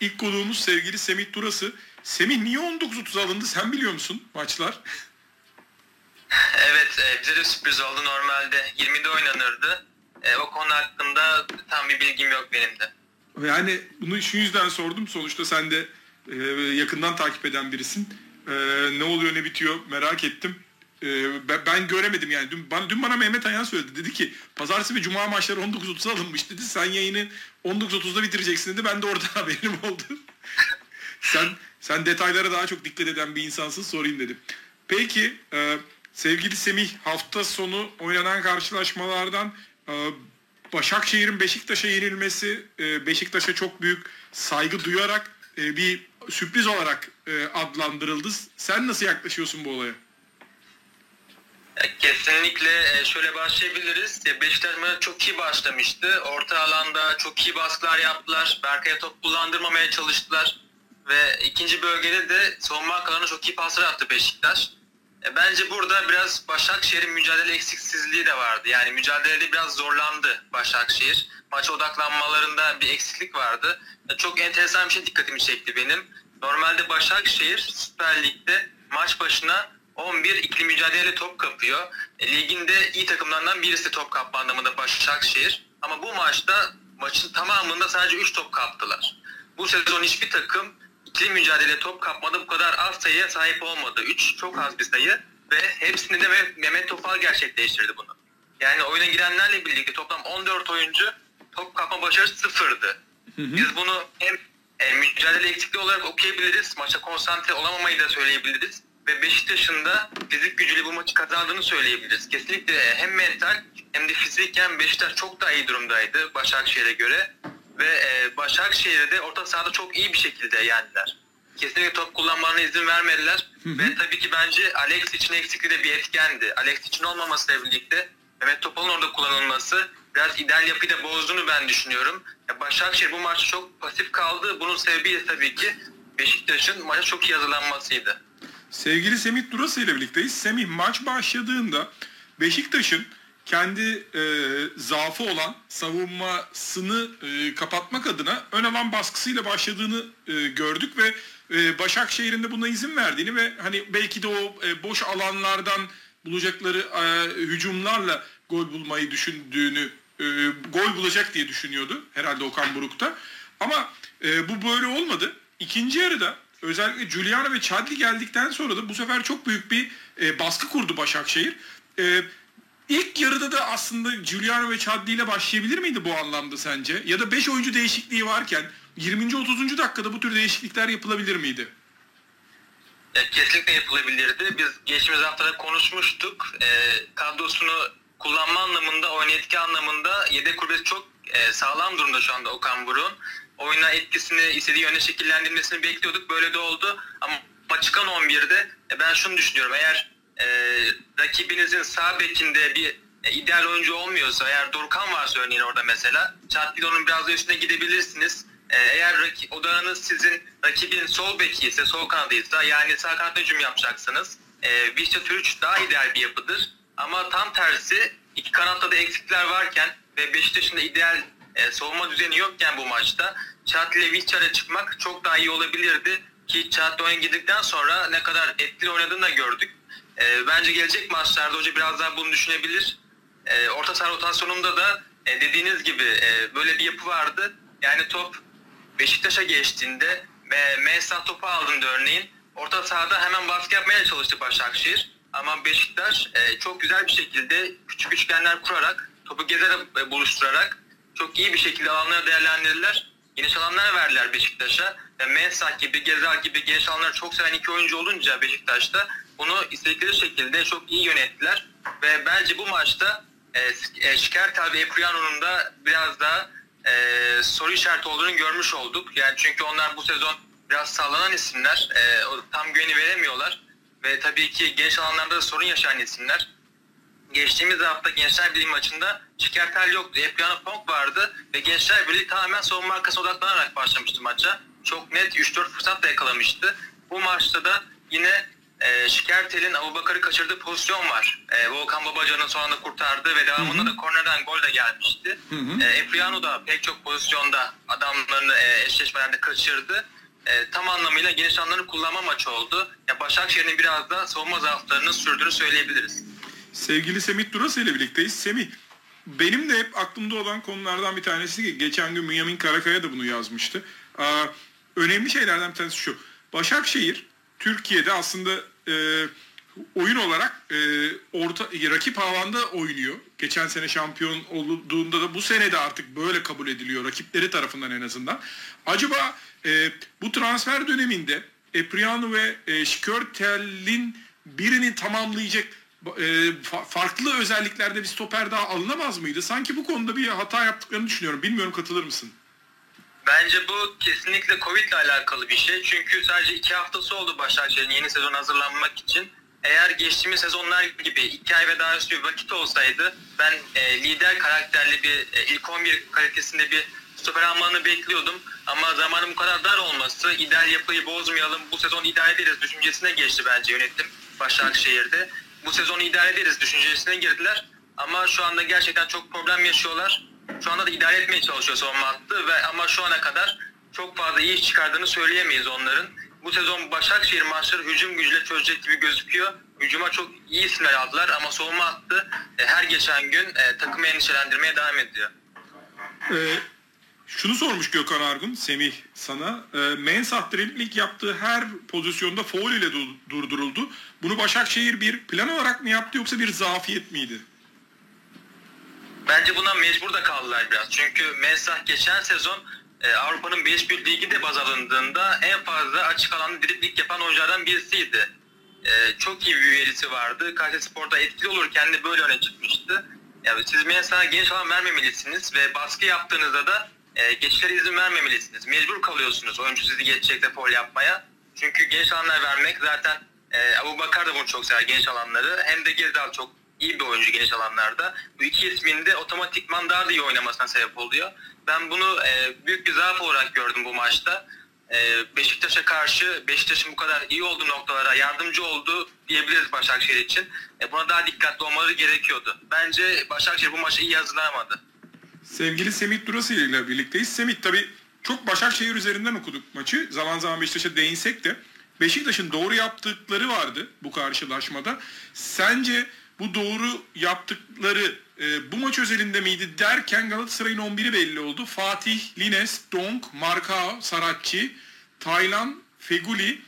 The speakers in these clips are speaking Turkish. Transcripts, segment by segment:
ilk konuğumuz sevgili Semih Durası. Semih niye 19.30 alındı sen biliyor musun maçlar? Evet e, bize de sürpriz oldu. Normalde 20'de oynanırdı. E, o konu hakkında tam bir bilgim yok benim de. Yani bunu şu yüzden sordum. Sonuçta sen de e, yakından takip eden birisin. E, ne oluyor ne bitiyor merak ettim. E, ben, ben göremedim yani. Dün bana, dün bana Mehmet Ayan söyledi. Dedi ki pazartesi ve cuma maçları 19.30'a alınmış dedi. Sen yayını 19.30'da bitireceksin dedi. Ben de orada haberim oldu. sen sen detaylara daha çok dikkat eden bir insansın sorayım dedim. Peki e, sevgili Semih hafta sonu oynanan karşılaşmalardan e, Başakşehir'in Beşiktaş'a yenilmesi e, Beşiktaş'a çok büyük saygı duyarak e, bir sürpriz olarak e, adlandırıldı. Sen nasıl yaklaşıyorsun bu olaya? Kesinlikle e, şöyle başlayabiliriz. Beşiktaş maçı çok iyi başlamıştı. Orta alanda çok iyi baskılar yaptılar. Berkay'a top kullandırmamaya çalıştılar. Ve ikinci bölgede de savunma arkalarına çok iyi paslar attı Beşiktaş. E, Bence burada biraz Başakşehir'in mücadele eksiksizliği de vardı. Yani mücadelede biraz zorlandı Başakşehir. Maça odaklanmalarında bir eksiklik vardı. E, Çok enteresan bir şey dikkatimi çekti benim. Normalde Başakşehir Süper Lig'de maç başına 11 ikili mücadele top kapıyor. E, ligin de iyi takımlarından birisi top kapma anlamında Başakşehir. Ama bu maçta maçın tamamında sadece 3 top kaptılar. Bu sezon hiçbir takım ikili mücadele top kapmada bu kadar az sayıya sahip olmadı. 3 çok az bir sayı ve hepsini de Me- Mehmet Topal gerçekleştirdi bunu. Yani oyuna girenlerle birlikte toplam 14 oyuncu top kapma başarısı sıfırdı. Biz bunu hem e, mücadele eksikliği olarak okuyabiliriz, maça konsantre olamamayı da söyleyebiliriz ve Beşiktaş'ın da fizik gücüyle bu maçı kazandığını söyleyebiliriz. Kesinlikle hem mental hem de fiziken Beşiktaş çok daha iyi durumdaydı Başakşehir'e göre ve e, Başakşehir'e de orta sahada çok iyi bir şekilde yendiler. Kesinlikle top kullanmalarına izin vermediler ve tabii ki bence Alex için eksikliği de bir etkendi. Alex için olmamasıyla birlikte Mehmet Topal'ın orada kullanılması biraz ideal yapıyı da bozduğunu ben düşünüyorum. Ya Başakşehir bu maçta çok pasif kaldı. Bunun sebebi de tabii ki Beşiktaş'ın maça çok iyi hazırlanmasıydı. Sevgili Semih Durası ile birlikteyiz. Semih maç başladığında Beşiktaş'ın kendi e, zaafı olan savunmasını e, kapatmak adına ön alan baskısıyla başladığını e, gördük ve e, Başakşehir'in de buna izin verdiğini ve hani belki de o e, boş alanlardan bulacakları e, hücumlarla gol bulmayı düşündüğünü e, gol bulacak diye düşünüyordu herhalde Okan Buruk'ta. Ama e, bu böyle olmadı. İkinci yarıda özellikle Giuliano ve Chadli geldikten sonra da bu sefer çok büyük bir e, baskı kurdu Başakşehir. E, ilk yarıda da aslında Giuliano ve Chadli ile başlayabilir miydi bu anlamda sence? Ya da 5 oyuncu değişikliği varken 20. 30. dakikada bu tür değişiklikler yapılabilir miydi? Ya, kesinlikle yapılabilirdi. Biz geçtiğimiz haftada konuşmuştuk. E, kadrosunu kullanma anlamında, oyun anlamında yedek kulübesi çok e, sağlam durumda şu anda Okan Buruk'un. Oyuna etkisini istediği yönde şekillendirmesini bekliyorduk. Böyle de oldu. Ama çıkan 11'de e, ben şunu düşünüyorum. Eğer e, rakibinizin sağ bekinde bir e, ideal oyuncu olmuyorsa, eğer Dorkan varsa örneğin orada mesela, Çatlido'nun biraz da üstüne gidebilirsiniz. E, eğer raki, odağınız sizin rakibin sol beki ise, sol kanadıysa yani sağ kanatta hücum yapacaksınız. E, Vişça Türüç daha ideal bir yapıdır. Ama tam tersi iki kanatta da eksikler varken ve Beşiktaş'ın da ideal e, savunma düzeni yokken bu maçta Çatli ile Vişça'ya çıkmak çok daha iyi olabilirdi. Ki Çatli oyuna girdikten sonra ne kadar etkili oynadığını da gördük. E, bence gelecek maçlarda hoca biraz daha bunu düşünebilir. E, orta saha rotasyonunda da e, dediğiniz gibi e, böyle bir yapı vardı. Yani top Beşiktaş'a geçtiğinde ve Mensah topu aldığında örneğin orta sahada hemen baskı yapmaya çalıştı Başakşehir. Ama Beşiktaş e, çok güzel bir şekilde küçük üçgenler kurarak, topu gezerek e, buluşturarak çok iyi bir şekilde alanları değerlendirdiler. Geniş alanlar verdiler Beşiktaş'a. Ve Mensah gibi, Gezer gibi geniş alanları çok seven iki oyuncu olunca Beşiktaş'ta bunu istedikleri şekilde çok iyi yönettiler. Ve bence bu maçta e, e, Şikertel ve Epriano'nun da biraz daha e, soru işareti olduğunu görmüş olduk. Yani çünkü onlar bu sezon biraz sallanan isimler. E, tam güveni veremiyorlar. Ve tabii ki genç alanlarda da sorun yaşayan isimler. Geçtiğimiz hafta Gençler Birliği maçında Şikertel yoktu. Epriano Pong vardı ve Gençler Birliği tamamen savunma arkasına odaklanarak başlamıştı maça. Çok net 3-4 fırsat da yakalamıştı. Bu maçta da yine e, Şikertel'in Abubakar'ı kaçırdığı pozisyon var. E, Volkan Babacan'ın son anda kurtardığı ve devamında da kornerden gol de gelmişti. Hı hı. E, Epriano da pek çok pozisyonda adamlarını e, eşleşmelerde kaçırdı. E, tam anlamıyla geniş alanları kullanma maçı oldu. Ya Başakşehir'in biraz da savunma zaaflarını sürdüğünü söyleyebiliriz. Sevgili Semih Durası ile birlikteyiz. Semih, benim de hep aklımda olan konulardan bir tanesi ki geçen gün Münyamin Karakaya da bunu yazmıştı. Aa, önemli şeylerden bir tanesi şu. Başakşehir Türkiye'de aslında e, oyun olarak e, orta rakip havanda oynuyor. Geçen sene şampiyon olduğunda da bu sene de artık böyle kabul ediliyor rakipleri tarafından en azından. Acaba e, bu transfer döneminde Epriano ve e, Şikörtel'in birini tamamlayacak e, fa- farklı özelliklerde bir stoper daha alınamaz mıydı? Sanki bu konuda bir hata yaptıklarını düşünüyorum. Bilmiyorum katılır mısın? Bence bu kesinlikle Covid ile alakalı bir şey. Çünkü sadece iki haftası oldu Başakşehir'in yeni sezon hazırlanmak için. Eğer geçtiğimiz sezonlar gibi iki ay ve daha üstü bir vakit olsaydı ben e, lider karakterli bir e, ilk 11 kalitesinde bir stoper almanı bekliyordum. Ama zamanın bu kadar dar olması, ideal yapıyı bozmayalım, bu sezon idare ederiz düşüncesine geçti bence yönetim Başakşehir'de. Bu sezonu idare ederiz düşüncesine girdiler. Ama şu anda gerçekten çok problem yaşıyorlar. Şu anda da idare etmeye çalışıyor savunma hattı ve ama şu ana kadar çok fazla iyi iş çıkardığını söyleyemeyiz onların. Bu sezon Başakşehir maçları hücum gücüyle çözecek gibi gözüküyor. Hücuma çok iyi isimler aldılar ama savunma hattı e, her geçen gün e, takımı endişelendirmeye devam ediyor. Ee, şunu sormuş Gökhan Argun, Semih sana. E, Mensah dribling yaptığı her pozisyonda foul ile du- durduruldu. Bunu Başakşehir bir plan olarak mı yaptı yoksa bir zafiyet miydi? Bence buna mecbur da kaldılar biraz. Çünkü Mensah geçen sezon e, Avrupa'nın 5 bir ligi de baz alındığında en fazla açık alanda dribling yapan oyunculardan birisiydi. E, çok iyi bir verisi vardı. Kayserispor'da etkili olurken de böyle öne çıkmıştı. Yani siz Mensah'a geniş alan vermemelisiniz ve baskı yaptığınızda da e, geçişlere izin vermemelisiniz. Mecbur kalıyorsunuz oyuncu sizi geçecek de foul yapmaya. Çünkü geniş alanlar vermek zaten e, Abu Bakar da bunu çok sever geniş alanları. Hem de Gezdal çok iyi bir oyuncu geniş alanlarda. Bu iki ismin de otomatikman daha da iyi oynamasına sebep oluyor. Ben bunu e, büyük bir zaaf olarak gördüm bu maçta. E, Beşiktaş'a karşı Beşiktaş'ın bu kadar iyi olduğu noktalara yardımcı oldu diyebiliriz Başakşehir için. E, buna daha dikkatli olmaları gerekiyordu. Bence Başakşehir bu maçı iyi hazırlanamadı. Sevgili Semih Durası ile birlikteyiz. Semih tabii çok Başakşehir üzerinden okuduk maçı. Zaman zaman Beşiktaş'a değinsek de Beşiktaş'ın doğru yaptıkları vardı bu karşılaşmada. Sence bu doğru yaptıkları e, bu maç özelinde miydi derken Galatasaray'ın 11'i belli oldu. Fatih, Lines, Donk, Markao, Saratçı, Taylan, Feguli,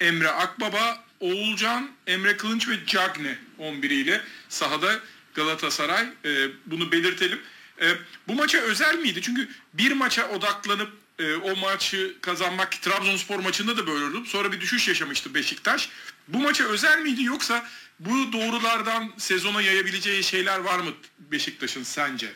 Emre Akbaba, Oğulcan, Emre Kılınç ve Cagne 11 ile sahada Galatasaray. E, bunu belirtelim. E, bu maça özel miydi? Çünkü bir maça odaklanıp e, o maçı kazanmak Trabzonspor maçında da böyle oldu. Sonra bir düşüş yaşamıştı Beşiktaş. Bu maça özel miydi yoksa bu doğrulardan sezona yayabileceği şeyler var mı Beşiktaş'ın sence?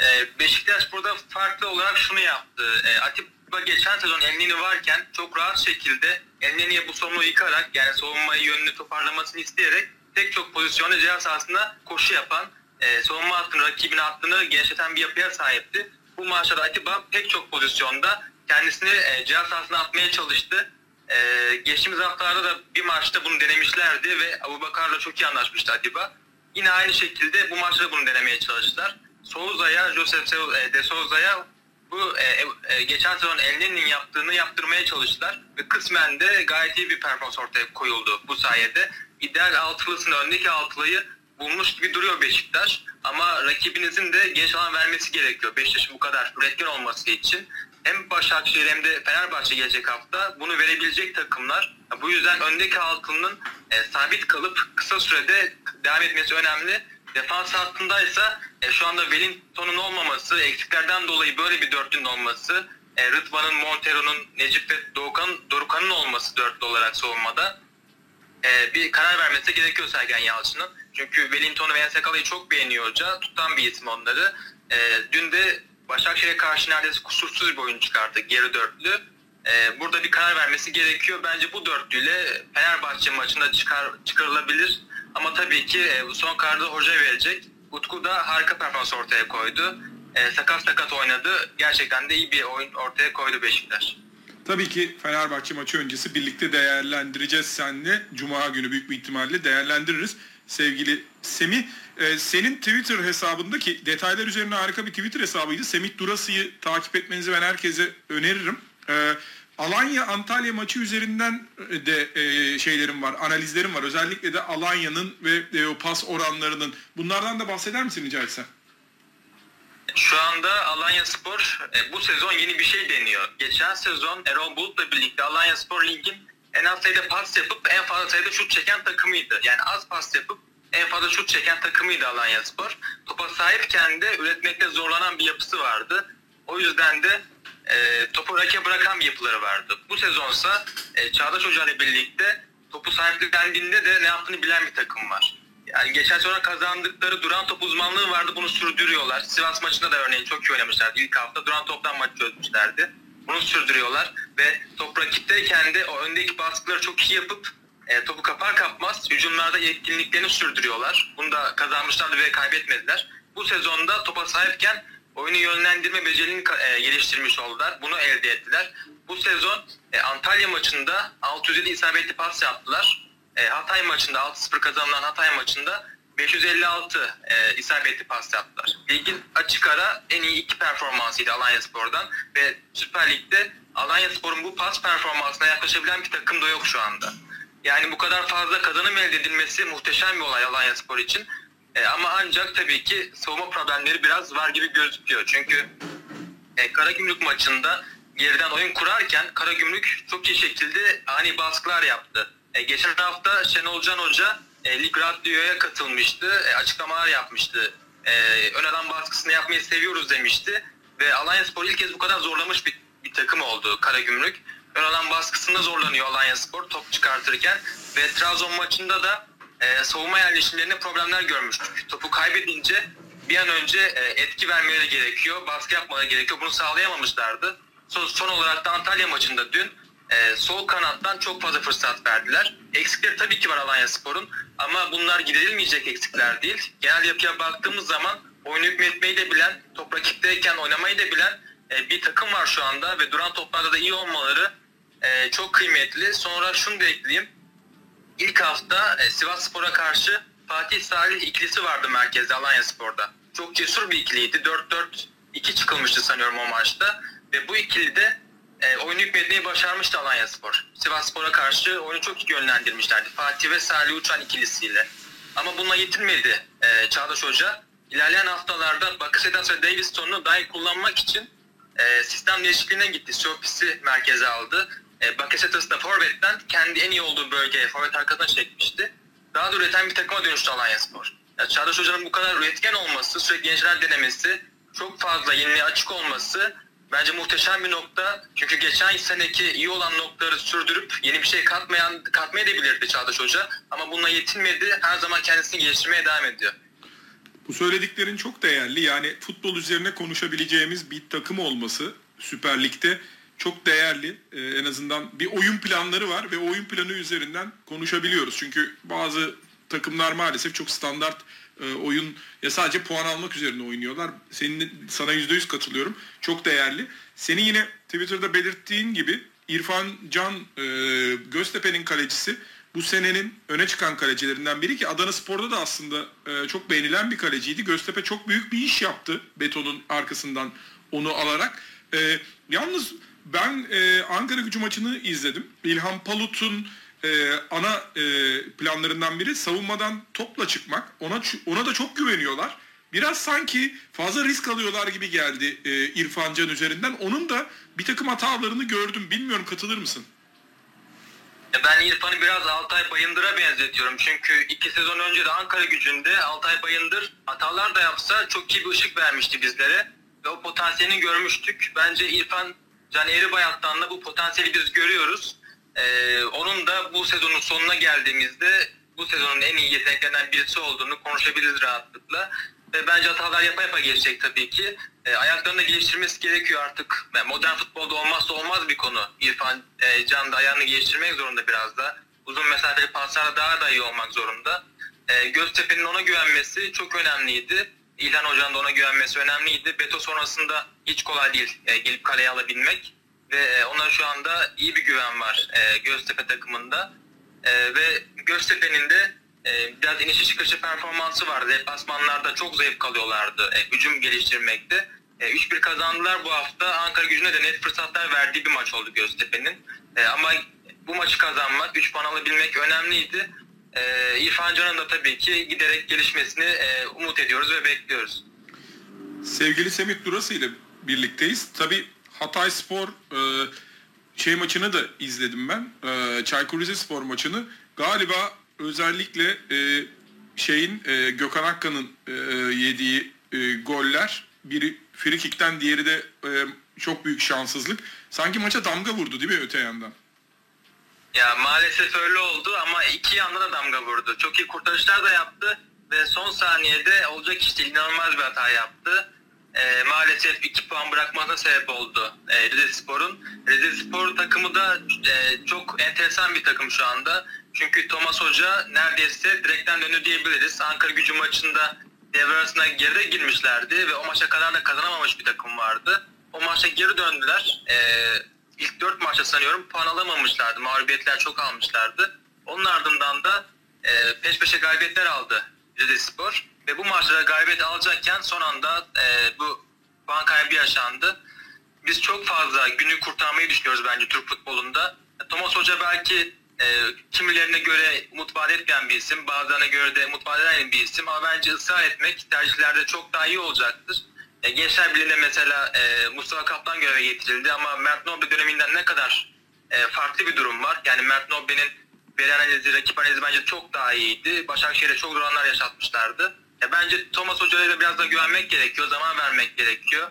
Ee, Beşiktaş burada farklı olarak şunu yaptı. Ee, Atiba geçen sezon Elneni varken çok rahat şekilde Elneni'ye bu sorunu yıkarak yani savunmayı yönünü toparlamasını isteyerek tek çok pozisyonda ceza sahasında koşu yapan e, savunma hattını, rakibin hattını genişleten bir yapıya sahipti. Bu maçta da Atiba pek çok pozisyonda kendisini e, ceza sahasına atmaya çalıştı. E, geçtiğimiz haftalarda da bir maçta bunu denemişlerdi ve Abu Bakar'la çok iyi anlaşmıştı Atiba. Yine aynı şekilde bu maçta da bunu denemeye çalıştılar. Souza'ya, Joseph Seu- e, de Souza'ya bu e, e, geçen sezon Elneni'nin yaptığını yaptırmaya çalıştılar ve kısmen de gayet iyi bir performans ortaya koyuldu bu sayede. İdeal altılısını, öndeki altılıyı bulmuş gibi duruyor Beşiktaş ama rakibinizin de genç alan vermesi gerekiyor. Beşiktaş'ın bu kadar üretken olması için hem Başakşehir hem de Fenerbahçe gelecek hafta bunu verebilecek takımlar. Bu yüzden öndeki altının e, sabit kalıp kısa sürede devam etmesi önemli. Defans hattındaysa e, şu anda Wellington'un olmaması, eksiklerden dolayı böyle bir dörtlünün olması, e, Rıdvan'ın, Montero'nun, Necip ve Doğukan, Dorukan'ın olması dörtlü olarak savunmada e, bir karar vermesi gerekiyor Sergen Yalçın'ın. Çünkü Wellington'u ve Ensekala'yı çok beğeniyor hoca. Tutan bir isim onları. E, dün de Başakşehir'e karşı neredeyse kusursuz bir oyun çıkarttı geri dörtlü. E, burada bir karar vermesi gerekiyor. Bence bu dörtlüyle Fenerbahçe maçında çıkar, çıkarılabilir. Ama tabii ki e, son kararı hoca verecek. Utku da harika performans ortaya koydu. E, sakat sakat oynadı. Gerçekten de iyi bir oyun ortaya koydu Beşiktaş. Tabii ki Fenerbahçe maçı öncesi birlikte değerlendireceğiz seninle. Cuma günü büyük bir ihtimalle değerlendiririz. Sevgili Semih, e, senin Twitter hesabındaki detaylar üzerine harika bir Twitter hesabıydı. Semih Durası'yı takip etmenizi ben herkese öneririm. E, Alanya Antalya maçı üzerinden de e, şeylerim var, analizlerim var. Özellikle de Alanya'nın ve e, o pas oranlarının. Bunlardan da bahseder misin rica etsem? Şu anda Alanya Spor e, bu sezon yeni bir şey deniyor. Geçen sezon Erol Bulut'la birlikte Alanya Spor Lig'in en az sayıda pas yapıp en fazla sayıda şut çeken takımıydı. Yani az pas yapıp en fazla şut çeken takımıydı Alanya Spor. Topa sahipken de üretmekte zorlanan bir yapısı vardı. O yüzden de e, topu rakibe bırakan bir yapıları vardı. Bu sezonsa e, Çağdaş Hoca ile birlikte topu sahiplendiğinde de ne yaptığını bilen bir takım var. Yani geçen sene kazandıkları duran top uzmanlığı vardı. Bunu sürdürüyorlar. Sivas maçında da örneğin çok iyi oynamışlardı. İlk hafta duran toptan maç çözmüşlerdi. Bunu sürdürüyorlar ve top rakipteyken de o öndeki baskıları çok iyi yapıp e, topu kapar kapmaz hücumlarda yetkinliklerini sürdürüyorlar. Bunu da kazanmışlardı ve kaybetmediler. Bu sezonda topa sahipken oyunu yönlendirme becerini e, geliştirmiş oldular. Bunu elde ettiler. Bu sezon e, Antalya maçında 607 isabetli pas yaptılar. E, Hatay maçında 6-0 kazanılan Hatay maçında 556 e, isabetli pas yaptılar. Ligin açık ara en iyi iki performansıydı Alanya Spor'dan ve Süper Lig'de Alanya Spor'un bu pas performansına yaklaşabilen bir takım da yok şu anda. Yani bu kadar fazla kazanım elde edilmesi muhteşem bir olay Alanya Spor için. E, ama ancak tabii ki savunma problemleri biraz var gibi gözüküyor. Çünkü e, Karagümrük maçında geriden oyun kurarken Karagümrük çok iyi şekilde ani baskılar yaptı. E, geçen hafta Şenol Can Hoca e, Lig Radyo'ya katılmıştı. E, açıklamalar yapmıştı. E, ön alan baskısını yapmayı seviyoruz demişti. Ve Alanya Spor ilk kez bu kadar zorlamış bir, bir takım oldu Karagümrük. Ön alan baskısında zorlanıyor Alanya Spor top çıkartırken. Ve Trabzon maçında da e, savunma yerleşimlerinde problemler görmüştük. Topu kaybedince bir an önce e, etki vermeleri gerekiyor, baskı yapmaları gerekiyor. Bunu sağlayamamışlardı. Son, son olarak da Antalya maçında dün e, sol kanattan çok fazla fırsat verdiler. Eksikleri tabii ki var Alanya Spor'un ama bunlar giderilmeyecek eksikler değil. Genel yapıya baktığımız zaman oyunu hükmetmeyi de bilen, top rakipteyken oynamayı da bilen e, bir takım var şu anda ve duran toplarda da iyi olmaları e, çok kıymetli. Sonra şunu da ekleyeyim. İlk hafta e, Sivas Spor'a karşı Fatih Salih ikilisi vardı merkezde Alanya Spor'da. Çok cesur bir ikiliydi. 4-4-2 çıkılmıştı sanıyorum o maçta. Ve bu ikili de e, oyunu hükmetmeyi başarmıştı Alanya Spor. Sivas Spor'a karşı oyunu çok iyi yönlendirmişlerdi. Fatih ve Salih Uçan ikilisiyle. Ama bununla yetinmedi e, Çağdaş Hoca. İlerleyen haftalarda Bakasetas ve Davison'u dahi kullanmak için e, sistem değişikliğine gitti. Siopis'i merkeze aldı. E, Bakasetas da Forvet'ten kendi en iyi olduğu bölgeye Forvet arkasına çekmişti. Daha da üreten bir takıma dönüştü Alanya Spor. Yani Çağdaş Hoca'nın bu kadar üretken olması, sürekli gençler denemesi, çok fazla yeniliğe açık olması bence muhteşem bir nokta. Çünkü geçen seneki iyi olan noktaları sürdürüp yeni bir şey katmayan katmayabilirdi Çağdaş Hoca. Ama bununla yetinmedi. Her zaman kendisini geliştirmeye devam ediyor. Bu söylediklerin çok değerli. Yani futbol üzerine konuşabileceğimiz bir takım olması Süper Lig'de çok değerli. Ee, en azından bir oyun planları var ve oyun planı üzerinden konuşabiliyoruz. Çünkü bazı takımlar maalesef çok standart e, oyun ya sadece puan almak üzerine oynuyorlar. Senin sana %100 katılıyorum. Çok değerli. Senin yine Twitter'da belirttiğin gibi İrfan Can e, Göztepe'nin kalecisi bu senenin öne çıkan kalecilerinden biri ki Adana Spor'da da aslında e, çok beğenilen bir kaleciydi. Göztepe çok büyük bir iş yaptı Beton'un arkasından onu alarak. E, yalnız ben e, Ankara gücü maçını izledim. İlhan Palut'un e, ana e, planlarından biri savunmadan topla çıkmak. Ona ona da çok güveniyorlar. Biraz sanki fazla risk alıyorlar gibi geldi e, İrfan Can üzerinden. Onun da bir takım hatalarını gördüm. Bilmiyorum katılır mısın? Ben İrfan'ı biraz Altay Bayındır'a benzetiyorum. Çünkü iki sezon önce de Ankara gücünde Altay Bayındır hatalar da yapsa çok iyi bir ışık vermişti bizlere. Ve o potansiyelini görmüştük. Bence İrfan Can Eğribayat'tan da bu potansiyeli biz görüyoruz. Ee, onun da bu sezonun sonuna geldiğimizde bu sezonun en iyi yeteneklerinden birisi olduğunu konuşabiliriz rahatlıkla. Ve bence hatalar yapa yapa gelecek tabii ki. E, ayaklarını geliştirmesi gerekiyor artık. Yani modern futbolda olmazsa olmaz bir konu. İrfan e, Can da ayağını geliştirmek zorunda biraz da. Uzun mesafeli paslarla daha da iyi olmak zorunda. E, Göztepe'nin ona güvenmesi çok önemliydi. İlhan Hoca'nın da ona güvenmesi önemliydi. Beto sonrasında hiç kolay değil e, gelip kaleye alabilmek. Ve e, ona şu anda iyi bir güven var e, Göztepe takımında. E, ve Göztepe'nin de e, biraz inişi çıkışı performansı vardı. Deplasmanlarda çok zayıf kalıyorlardı e, hücum geliştirmekte. E, 3-1 kazandılar bu hafta. Ankara gücüne de net fırsatlar verdiği bir maç oldu Göztepe'nin. E, ama bu maçı kazanmak, 3 puan alabilmek önemliydi. E, İrfan Can'ın da tabii ki giderek gelişmesini e, umut ediyoruz ve bekliyoruz. Sevgili Semih Durası ile birlikteyiz. Tabi Hatay Spor e, şey maçını da izledim ben. E, Çaykur Rizespor maçını. Galiba özellikle e, şeyin e, Gökhan Akkan'ın e, yediği e, goller biri frikikten diğeri de e, çok büyük şanssızlık. Sanki maça damga vurdu değil mi öte yandan? Ya maalesef öyle oldu ama iki yanda da damga vurdu. Çok iyi kurtarışlar da yaptı ve son saniyede olacak işte inanılmaz bir hata yaptı. Ee, maalesef iki puan bırakmasına sebep oldu e, Rize Spor'un. Rize Spor takımı da e, çok enteresan bir takım şu anda. Çünkü Thomas Hoca neredeyse direkten döndü diyebiliriz. Ankara gücü maçında devre arasına geride girmişlerdi ve o maça kadar da kazanamamış bir takım vardı. O maça geri döndüler. Ee, ilk dört maçta sanıyorum puan alamamışlardı. Mağlubiyetler çok almışlardı. Onun ardından da e, peş peşe galibiyetler aldı Rize Spor. Ve bu maçta galibiyet alacakken son anda e, bu puan kaybı yaşandı. Biz çok fazla günü kurtarmayı düşünüyoruz bence Türk futbolunda. Thomas Hoca belki e, kimilerine göre umut vaat etmeyen bir isim, bazılarına göre de umut vaat eden bir isim ama bence ısrar etmek tercihlerde çok daha iyi olacaktır. E, Gençler Birliği'nde mesela e, Mustafa Kaplan göreve getirildi ama Mert Nobre döneminden ne kadar e, farklı bir durum var. Yani Mert Nobre'nin veri analizi, rakip analizi bence çok daha iyiydi. Başakşehir'e çok zor anlar yaşatmışlardı. E, bence Thomas Hoca'ya biraz da güvenmek gerekiyor, zaman vermek gerekiyor.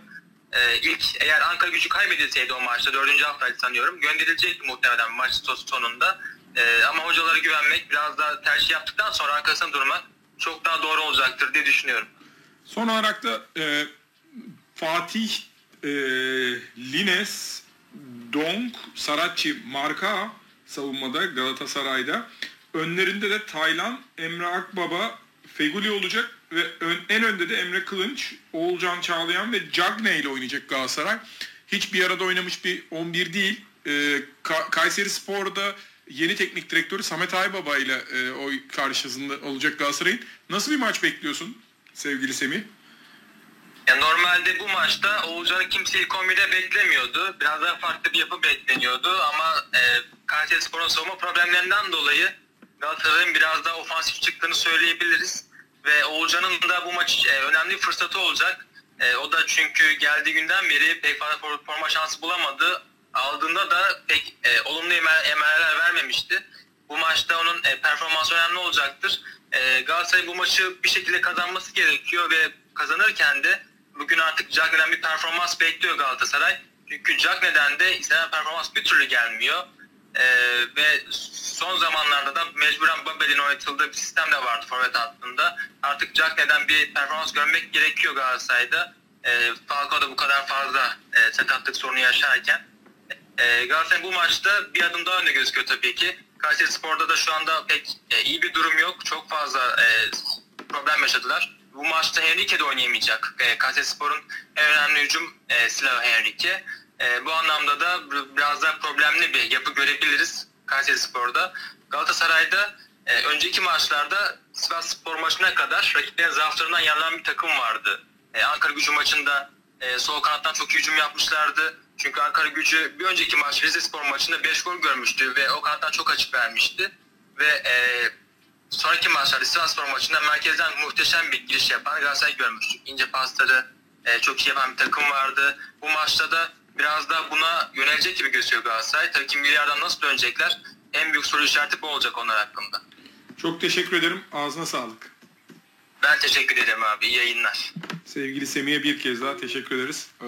E, ilk eğer Ankara gücü kaybedilseydi o maçta, dördüncü haftaydı sanıyorum, gönderilecekti muhtemelen maç sonunda. E, ama hocalara güvenmek, biraz daha tercih yaptıktan sonra arkasına durmak çok daha doğru olacaktır diye düşünüyorum. Son olarak da e, Fatih e, Lines, Donk, Saratçı, Marka savunmada Galatasaray'da. Önlerinde de Taylan, Emre Akbaba, Feguli olacak ve ön, en önde de Emre Kılınç, Oğulcan Çağlayan ve Cagne ile oynayacak Galatasaray. Hiç bir arada oynamış bir 11 değil. E, Ka- Kayseri Spor'da yeni teknik direktörü Samet Aybaba ile e, o karşısında olacak Galatasaray'ın. Nasıl bir maç bekliyorsun sevgili Semih? Ya normalde bu maçta Oğulcan'ı kimse ilk 11'de beklemiyordu. Biraz daha farklı bir yapı bekleniyordu ama e, Kayseri Spor'un savunma problemlerinden dolayı Galatasaray'ın biraz daha ofansif çıktığını söyleyebiliriz. Ve Oğulcan'ın da bu maç e, önemli bir fırsatı olacak. E, o da çünkü geldiği günden beri pek fazla for- forma şansı bulamadı. Aldığında da pek e, olumlu emarlar vermemişti. Bu maçta onun e, performansı önemli olacaktır. E, Galatasaray bu maçı bir şekilde kazanması gerekiyor ve kazanırken de bugün artık Cagne'den bir performans bekliyor Galatasaray. Çünkü Cagne'den de istenen performans bir türlü gelmiyor. E, ve son zamanlarda da mecburen Babel'in oynatıldığı bir sistem de vardı forvet hattında. Artık Cagne'den bir performans görmek gerekiyor Galatasaray'da. E, Falcao da bu kadar fazla e, sakatlık sorunu yaşarken. E, Galatasaray bu maçta bir adım daha önde gözüküyor tabii ki. Kayseri Spor'da da şu anda pek e, iyi bir durum yok. Çok fazla e, problem yaşadılar. Bu maçta Henrique de oynayamayacak. E, Kayseri Spor'un en önemli hücum e, silahı Henrique. E, bu anlamda da biraz daha problemli bir yapı görebiliriz Kayseri Spor'da. Galatasaray'da e, önceki maçlarda Sivas Spor maçına kadar rakiplerin zaaflarından yararlanan bir takım vardı. E, Ankara gücü maçında e, sol kanattan çok hücum yapmışlardı. Çünkü Ankara gücü bir önceki maç Rize Spor maçında 5 gol görmüştü ve o kanattan çok açık vermişti. Ve e, sonraki maçlarda Sivas Spor maçında merkezden muhteşem bir giriş yapan Galatasaray görmüştük. İnce pasları e, çok iyi yapan bir takım vardı. Bu maçta da biraz daha buna yönelecek gibi gözüküyor Galatasaray. Tabii ki milyardan nasıl dönecekler? En büyük soru işareti bu olacak onlar hakkında. Çok teşekkür ederim. Ağzına sağlık. Ben teşekkür ederim abi. İyi yayınlar. Sevgili Semih'e bir kez daha teşekkür ederiz. Ee,